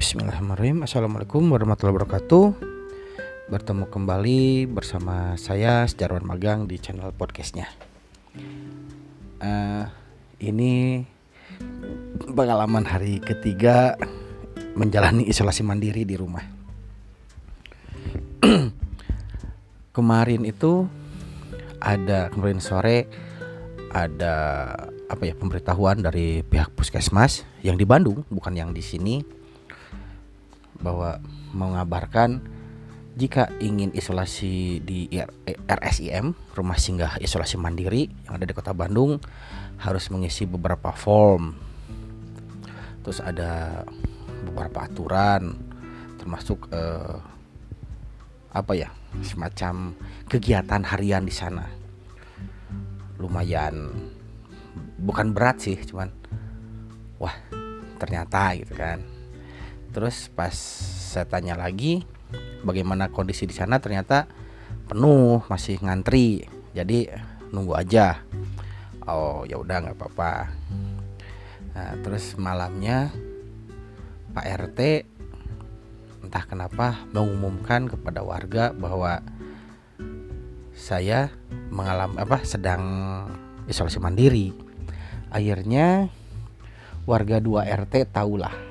Bismillahirrahmanirrahim. Assalamualaikum warahmatullahi wabarakatuh. Bertemu kembali bersama saya Sejarawan Magang di channel podcastnya. Uh, Ini pengalaman hari ketiga menjalani isolasi mandiri di rumah. Kemarin itu ada kemarin sore ada apa ya pemberitahuan dari pihak puskesmas yang di Bandung bukan yang di sini bahwa mengabarkan jika ingin isolasi di RSIM rumah singgah isolasi mandiri yang ada di kota Bandung harus mengisi beberapa form. Terus ada beberapa aturan termasuk eh, apa ya semacam kegiatan harian di sana. Lumayan bukan berat sih cuman wah ternyata gitu kan terus pas saya tanya lagi bagaimana kondisi di sana ternyata penuh masih ngantri. Jadi nunggu aja. Oh ya udah nggak apa-apa. Nah terus malamnya Pak RT entah kenapa mengumumkan kepada warga bahwa saya mengalami apa sedang isolasi mandiri. Akhirnya warga 2 RT tahulah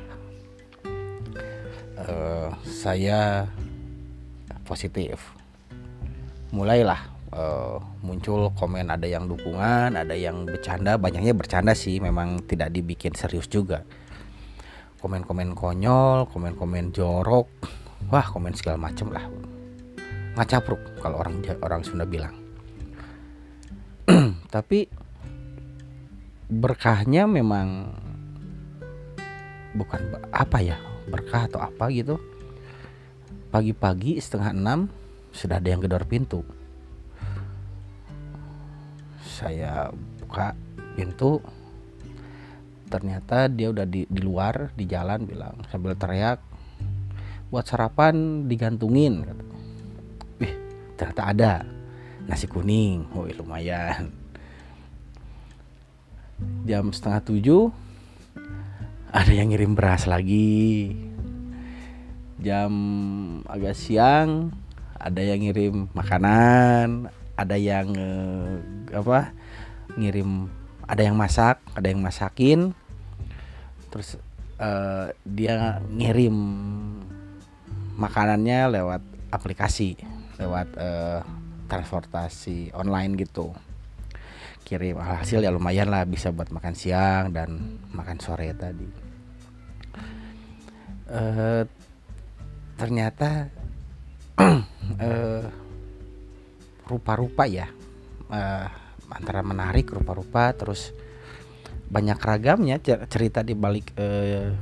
uh, saya positif. Mulailah uh, muncul komen ada yang dukungan ada yang bercanda. Banyaknya bercanda sih memang tidak dibikin serius juga. Komen-komen konyol komen-komen jorok. Wah komen segala macem lah. Ngacapruk kalau orang orang Sunda bilang. Tapi berkahnya memang bukan apa ya berkah atau apa gitu. Pagi-pagi setengah enam sudah ada yang gedor pintu. Saya buka pintu. Ternyata dia udah di, di luar di jalan bilang sambil teriak buat sarapan digantungin. Wih, ternyata ada. Nasi kuning, wih lumayan. Jam setengah tujuh ada yang ngirim beras lagi. Jam agak siang ada yang ngirim makanan ada yang eh, apa ngirim ada yang masak ada yang masakin. Terus eh, dia ngirim makanannya lewat aplikasi lewat eh, transportasi online gitu kirim hasil ya lumayan lah bisa buat makan siang dan makan sore tadi. Uh, ternyata uh, rupa-rupa ya. Uh, antara menarik rupa-rupa terus banyak ragamnya. Cerita di balik uh,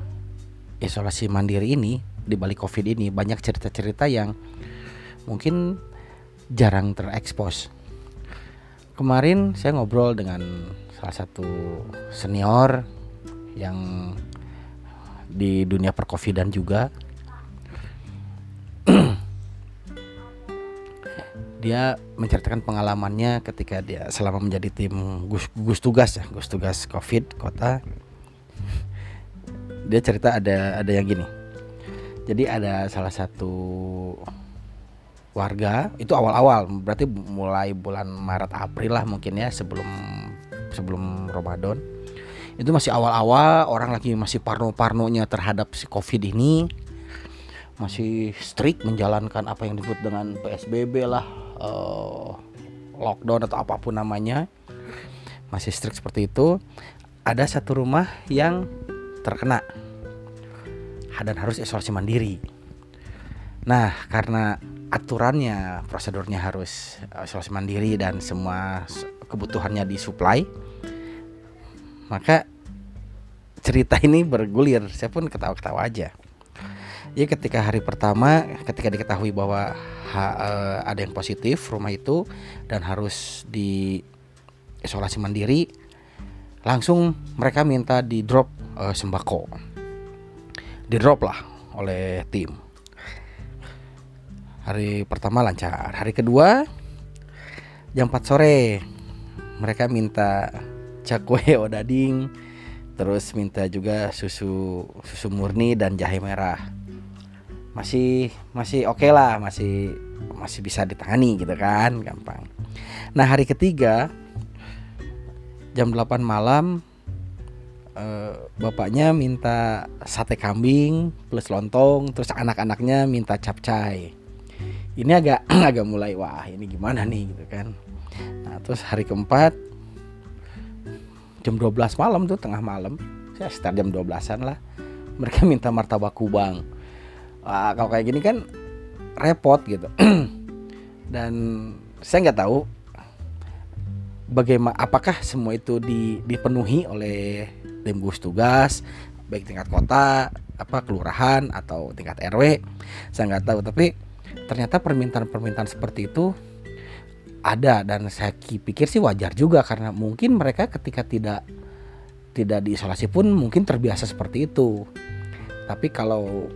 isolasi mandiri ini di balik covid ini banyak cerita-cerita yang mungkin jarang terekspos kemarin saya ngobrol dengan salah satu senior yang di dunia perkovidan juga. Dia menceritakan pengalamannya ketika dia selama menjadi tim gus, gus tugas ya gus tugas covid kota. Dia cerita ada ada yang gini. Jadi ada salah satu warga itu awal-awal berarti mulai bulan Maret April lah mungkin ya sebelum sebelum Ramadan. Itu masih awal-awal orang lagi masih parno-parnonya terhadap si Covid ini. Masih strict menjalankan apa yang disebut dengan PSBB lah uh, lockdown atau apa pun namanya. Masih strict seperti itu. Ada satu rumah yang terkena. Dan harus isolasi mandiri. Nah karena aturannya prosedurnya harus uh, isolasi mandiri dan semua kebutuhannya disuplai. Maka cerita ini bergulir saya pun ketawa-ketawa aja. Ya ketika hari pertama ketika diketahui bahwa ha, uh, ada yang positif rumah itu dan harus di isolasi mandiri langsung mereka minta di drop uh, sembako. Di drop lah oleh tim Hari pertama lancar. Hari kedua jam 4 sore mereka minta cakwe odading terus minta juga susu susu murni dan jahe merah. Masih masih oke okay lah masih masih bisa ditangani gitu kan gampang. Nah hari ketiga jam 8 malam eh, bapaknya minta sate kambing plus lontong terus anak-anaknya minta capcay ini agak agak mulai wah ini gimana nih? Gitu kan. Nah terus hari keempat jam 12 malam tuh tengah malam. Saya sekitar jam 12an lah. Mereka minta martabak kubang. Wah, kalau kayak gini kan repot gitu. Dan saya nggak tahu bagaimana apakah semua itu di, dipenuhi oleh tim gugus tugas baik tingkat kota apa kelurahan atau tingkat RW saya nggak tahu tapi ternyata permintaan-permintaan seperti itu ada dan saya pikir sih wajar juga karena mungkin mereka ketika tidak tidak diisolasi pun mungkin terbiasa seperti itu. Tapi kalau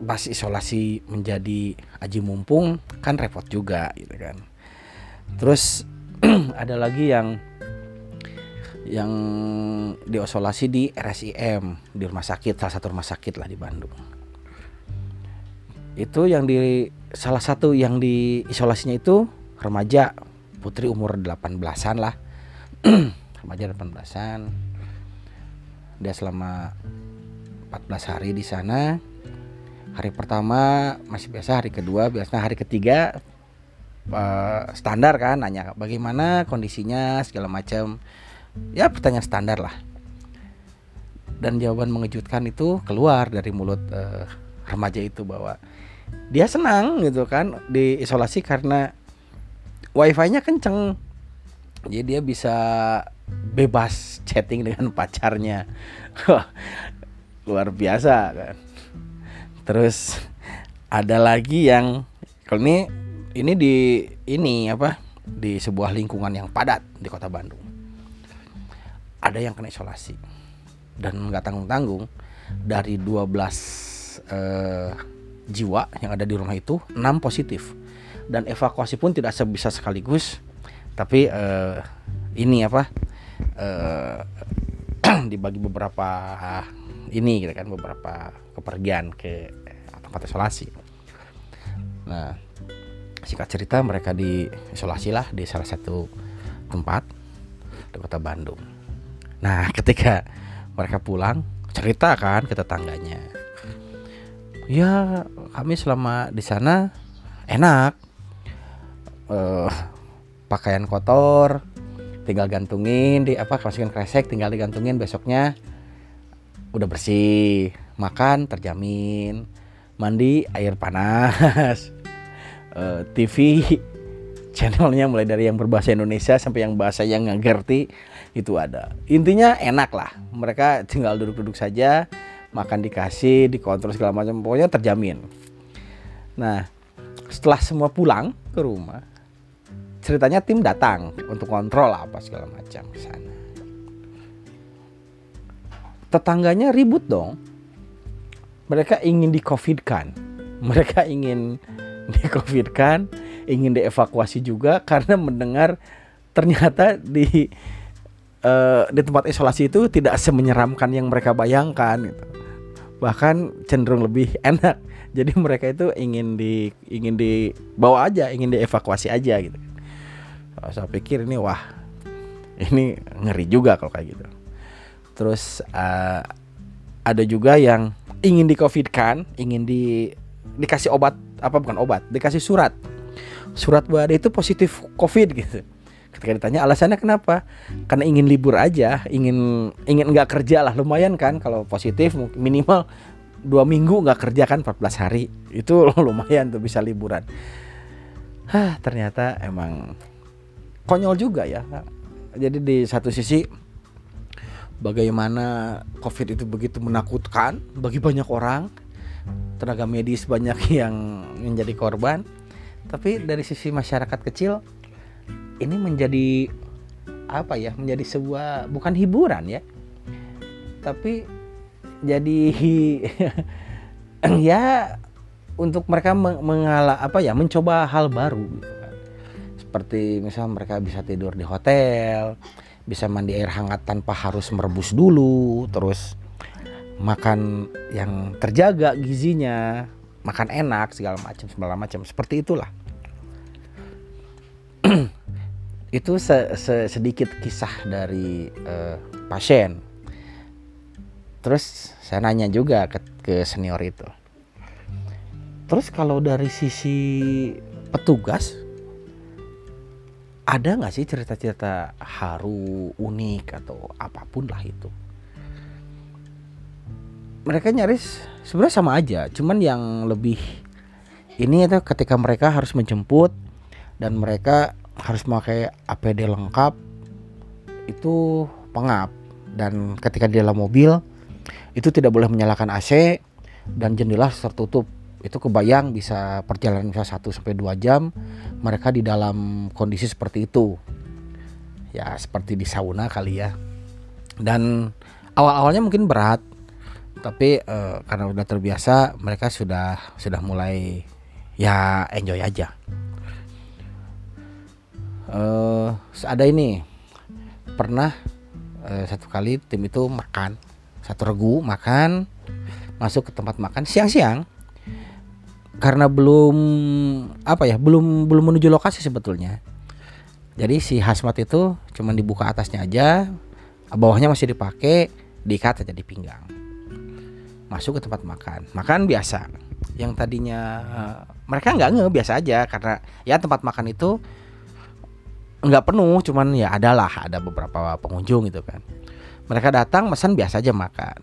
pas isolasi menjadi aji mumpung kan repot juga gitu kan. Terus ada lagi yang yang diisolasi di RSIM di rumah sakit salah satu rumah sakit lah di Bandung itu yang di salah satu yang di isolasinya itu remaja putri umur 18-an lah. Remaja 18-an dia selama 14 hari di sana. Hari pertama masih biasa hari kedua biasanya. Hari ketiga uh, standar kan nanya bagaimana kondisinya segala macam. Ya pertanyaan standar lah. Dan jawaban mengejutkan itu keluar dari mulut uh, remaja itu bahwa dia senang gitu kan diisolasi karena wifi-nya kenceng. Jadi dia bisa bebas chatting dengan pacarnya. Luar biasa kan. Terus ada lagi yang kalau ini ini di ini apa di sebuah lingkungan yang padat di kota Bandung. Ada yang kena isolasi dan nggak tanggung tanggung dari 12 eh, jiwa yang ada di rumah itu 6 positif dan evakuasi pun tidak sebisa sekaligus tapi eh, ini apa eh, dibagi beberapa ini gitu kan beberapa kepergian ke tempat isolasi. Nah, singkat cerita mereka diisolasi lah di salah satu tempat di kota Bandung. Nah, ketika mereka pulang cerita kan ke tetangganya. Ya, kami selama di sana enak. Uh, pakaian kotor tinggal gantungin di apa masukin kresek tinggal digantungin besoknya. Udah bersih makan terjamin mandi air panas. Uh, eh, TV channelnya mulai dari yang berbahasa Indonesia sampai yang bahasa yang nggak ngerti itu ada. Intinya enak lah. Mereka tinggal duduk-duduk saja makan dikasih dikontrol segala macam pokoknya terjamin nah setelah semua pulang ke rumah ceritanya tim datang untuk kontrol apa segala macam ke sana tetangganya ribut dong. Mereka ingin di kan. Mereka ingin di kan, ingin dievakuasi juga karena mendengar ternyata di uh, di tempat isolasi itu tidak semenyeramkan yang mereka bayangkan gitu. Bahkan cenderung lebih enak. Jadi mereka itu ingin di ingin dibawa aja, ingin dievakuasi aja gitu. Saya pikir ini wah ini ngeri juga kalau kayak gitu terus uh, ada juga yang ingin di covid kan ingin di dikasih obat apa bukan obat dikasih surat surat bahwa itu positif covid gitu ketika ditanya alasannya kenapa? Karena ingin libur aja ingin ingin nggak kerja lah lumayan kan kalau positif minimal dua minggu nggak kerja kan 14 hari. Itu lumayan tuh bisa liburan. Hah, ternyata emang konyol juga ya jadi di satu sisi bagaimana COVID itu begitu menakutkan bagi banyak orang, tenaga medis banyak yang menjadi korban. Tapi dari sisi masyarakat kecil, ini menjadi apa ya? Menjadi sebuah bukan hiburan ya, tapi jadi ya untuk mereka mengalah apa ya mencoba hal baru gitu kan. Seperti misalnya mereka bisa tidur di hotel, bisa mandi air hangat tanpa harus merebus dulu terus makan yang terjaga gizinya makan enak segala macam segala macam seperti itulah itu se -se sedikit kisah dari uh, pasien. Terus saya nanya juga ke, ke senior itu. Terus kalau dari sisi petugas ada nggak sih cerita-cerita haru unik atau apa pun lah itu? Mereka nyaris sebenarnya sama aja cuman yang lebih ini itu ketika mereka harus menjemput dan mereka harus memakai APD lengkap itu pengap dan ketika di dalam mobil itu tidak boleh menyalakan AC dan jendela tertutup itu kebayang bisa perjalanan bisa 1 sampai 2 jam mereka di dalam kondisi seperti itu. Ya, seperti di sauna kali ya. Dan awal-awalnya mungkin berat, tapi uh, karena udah terbiasa mereka sudah sudah mulai ya enjoy aja. Uh, ada ini. Pernah uh, satu kali tim itu makan satu regu makan masuk ke tempat makan siang-siang. Karena belum apa ya belum belum menuju lokasi sebetulnya. Jadi si hazmat itu cuma dibuka atasnya aja bawahnya masih dipakai diikat aja di pinggang. Masuk ke tempat makan. Makan biasa. Yang tadinya uh, mereka nggak nge biasa aja. Karena ya tempat makan itu nggak penuh cuman ya adalah ada beberapa pengunjung gitu kan. Mereka datang pesan biasa aja makan.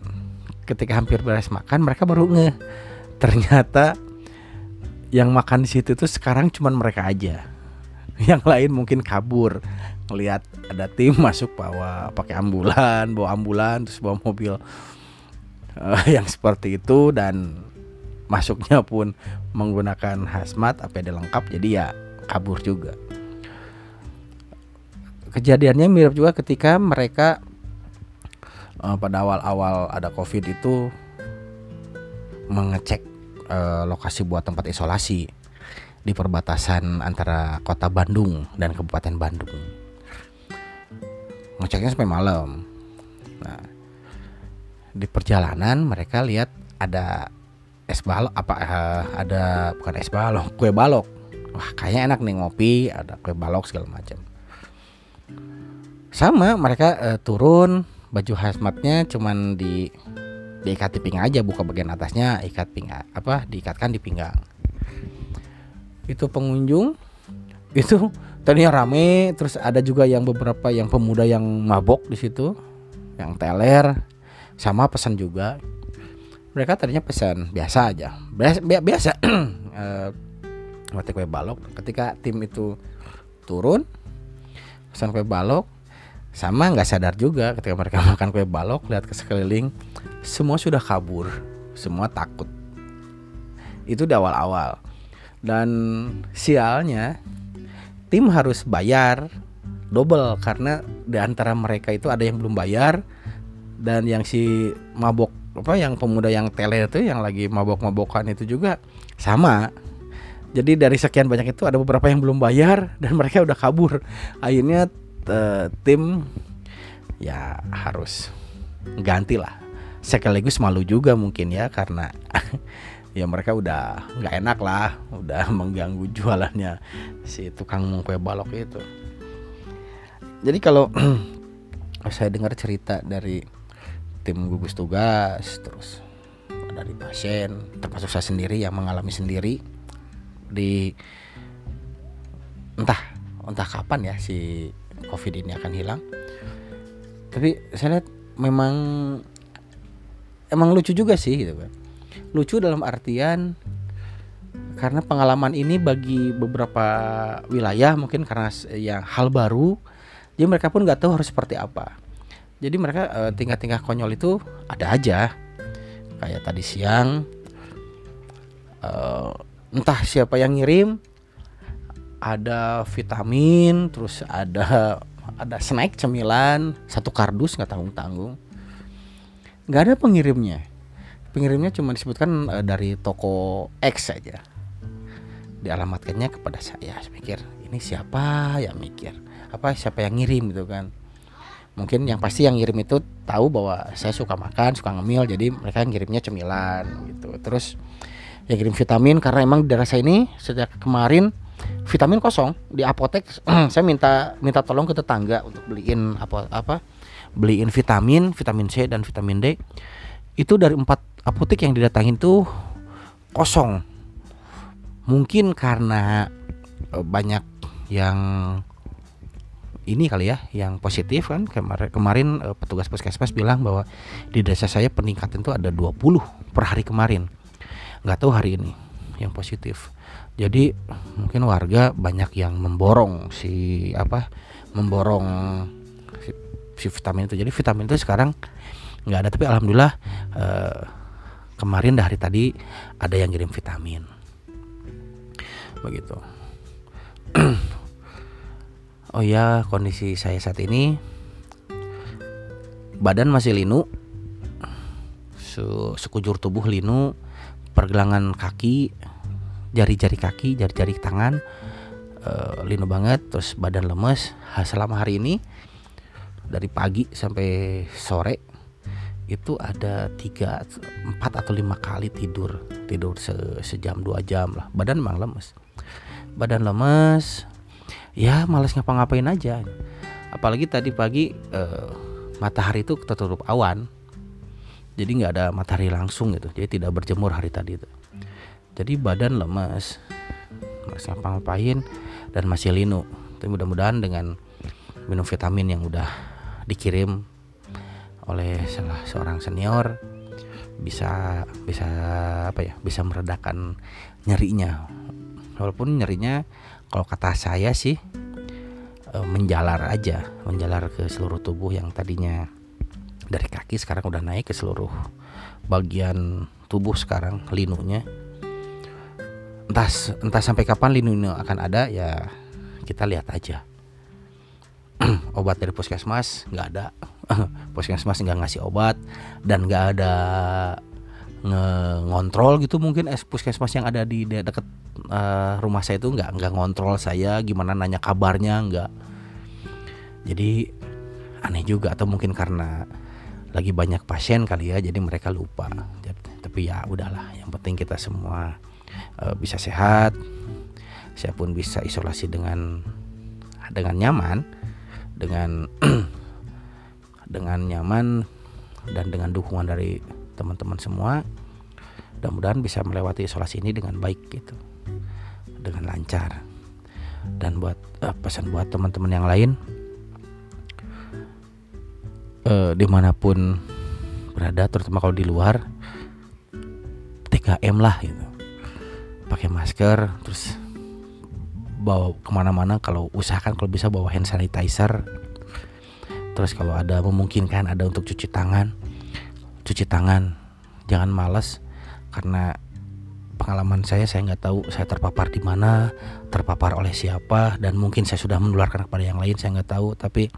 Ketika hampir beres makan mereka baru nge ternyata yang makan di situ tuh sekarang cuman mereka aja. Yang lain mungkin kabur. Ngelihat ada tim masuk bawa pakai ambulan bawa ambulan terus bawa mobil. Uh, yang seperti itu dan masuknya pun menggunakan hazmat APD lengkap jadi ya kabur juga kejadiannya mirip juga ketika mereka uh, pada awal-awal ada covid itu mengecek uh, lokasi buat tempat isolasi di perbatasan antara kota Bandung dan Kabupaten Bandung. Ngeceknya sampai malam. Nah, di perjalanan mereka lihat ada es balok apa uh, ada bukan es balok, kue balok. Wah, kayaknya enak nih ngopi, ada kue balok segala macam. Sama mereka uh, turun baju hazmatnya cuman di diikat di pinggang aja buka bagian atasnya ikat pinggang apa diikatkan di pinggang. Itu pengunjung itu tadinya rame terus ada juga yang beberapa yang pemuda yang mabok di situ yang teler sama pesan juga. Mereka tadinya pesan biasa aja biasa, biasa uh, kue balok. Ketika tim itu turun pesan kue balok sama nggak sadar juga ketika mereka makan kue balok lihat ke sekeliling semua sudah kabur. Semua takut. Itu di awal-awal. Dan sialnya tim harus bayar double karena di antara mereka itu ada yang belum bayar dan yang si mabok apa yang pemuda yang tele itu yang lagi mabok-mabokan itu juga sama. Jadi dari sekian banyak itu ada beberapa yang belum bayar dan mereka udah kabur. Akhirnya uh, tim ya harus ganti lah. Sekaligus malu juga mungkin ya karena ya mereka udah nggak enak lah udah mengganggu jualannya si tukang kue balok itu. Jadi kalau saya dengar cerita dari tim gugus tugas terus dari pasien termasuk saya sendiri yang mengalami sendiri di entah entah kapan ya si covid ini akan hilang. Tapi saya lihat memang emang lucu juga sih gitu kan lucu dalam artian karena pengalaman ini bagi beberapa wilayah mungkin karena yang hal baru jadi mereka pun nggak tahu harus seperti apa. Jadi mereka uh, tingkah-tingkah konyol itu ada aja. Kayak tadi siang uh, entah siapa yang ngirim ada vitamin terus ada ada snack cemilan satu kardus nggak tanggung tanggung nggak ada pengirimnya. Pengirimnya cuma disebutkan uh, dari toko X saja. Dialamatkannya kepada saya saya mikir ini siapa ya mikir? Apa siapa yang ngirim? Gitu kan. Mungkin yang pasti yang ngirim itu tahu bahwa saya suka makan suka ngemil jadi mereka ngirimnya cemilan gitu. Terus yang kirim vitamin karena emang di daerah saya ini sejak kemarin vitamin kosong di apotek. Saya minta minta tolong ke tetangga untuk beliin apa apa beliin vitamin vitamin C dan vitamin D. Itu dari empat apotek yang didatangin tuh kosong. Mungkin karena eh, banyak yang ini kali ya yang positif kan. Kemarin kemarin petugas puskesmas bilang bahwa di desa saya peningkatan itu ada 20 per hari kemarin. Nggak tahu hari ini yang positif jadi mungkin warga banyak yang memborong si apa memborong si, si vitamin itu. Jadi vitamin itu sekarang nggak ada. Tapi alhamdulillah uh, kemarin dari tadi ada yang kirim vitamin. Begitu. Oh ya, kondisi saya saat ini badan masih linu, sekujur tubuh linu, pergelangan kaki, jari-jari kaki, jari-jari tangan uh, linu banget, terus badan lemes. Selama hari ini dari pagi sampai sore itu ada tiga, empat atau lima kali tidur, tidur se sejam dua jam lah. Badan memang lemes, badan lemes, ya malas ngapa-ngapain aja apalagi tadi pagi eh, matahari itu tertutup awan jadi nggak ada matahari langsung gitu jadi tidak berjemur hari tadi itu jadi badan lemas malas ngapa-ngapain dan masih linu. Tapi mudah-mudahan dengan minum vitamin yang udah dikirim oleh salah seorang senior bisa bisa apa ya bisa meredakan nyerinya. Walaupun nyerinya kalau kata saya sih e, menjalar aja menjalar ke seluruh tubuh yang tadinya dari kaki sekarang udah naik ke seluruh bagian tubuh sekarang linunya entah entah sampai kapan linunya akan ada ya kita lihat aja. Obat dari puskesmas nggak ada. Puskesmas nggak ngasih obat dan nggak ada ngontrol gitu mungkin es puskesmas yang ada di dekat uh, rumah saya itu nggak nggak ngontrol saya gimana nanya kabarnya nggak. Jadi aneh juga atau mungkin karena lagi banyak pasien kali ya jadi mereka lupa. Tapi ya udahlah yang penting kita semua uh, bisa sehat saya pun bisa isolasi dengan dengan nyaman dengan dengan nyaman dan dengan dukungan dari teman-teman semua. Mudah-mudahan bisa melewati isolasi ini dengan baik gitu dengan lancar. Dan buat uh, pesan buat teman-teman yang lain uh, di mana pun berada terutama kalau di luar 3M lah gitu pakai masker terus bawa ke mana-mana kalau usahakan kalau bisa bawa hand sanitizer. Terus kalau ada memungkinkan ada untuk cuci tangan cuci tangan. Jangan malas karena pengalaman saya saya nggak tahu saya terpapar di mana terpapar oleh siapa dan mungkin saya sudah menularkan kepada yang lain saya nggak tahu. Tapi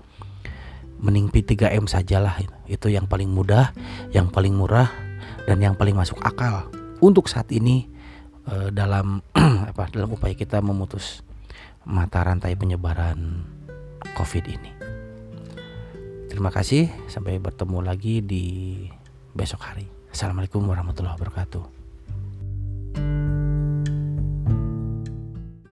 mending P3M sajalah. Itu yang paling mudah yang paling murah dan yang paling masuk akal. Untuk saat ini uh, dalam apa dalam upaya kita memutus mata rantai penyebaran COVID ini. Terima kasih, sampai bertemu lagi di besok hari. Assalamualaikum warahmatullahi wabarakatuh.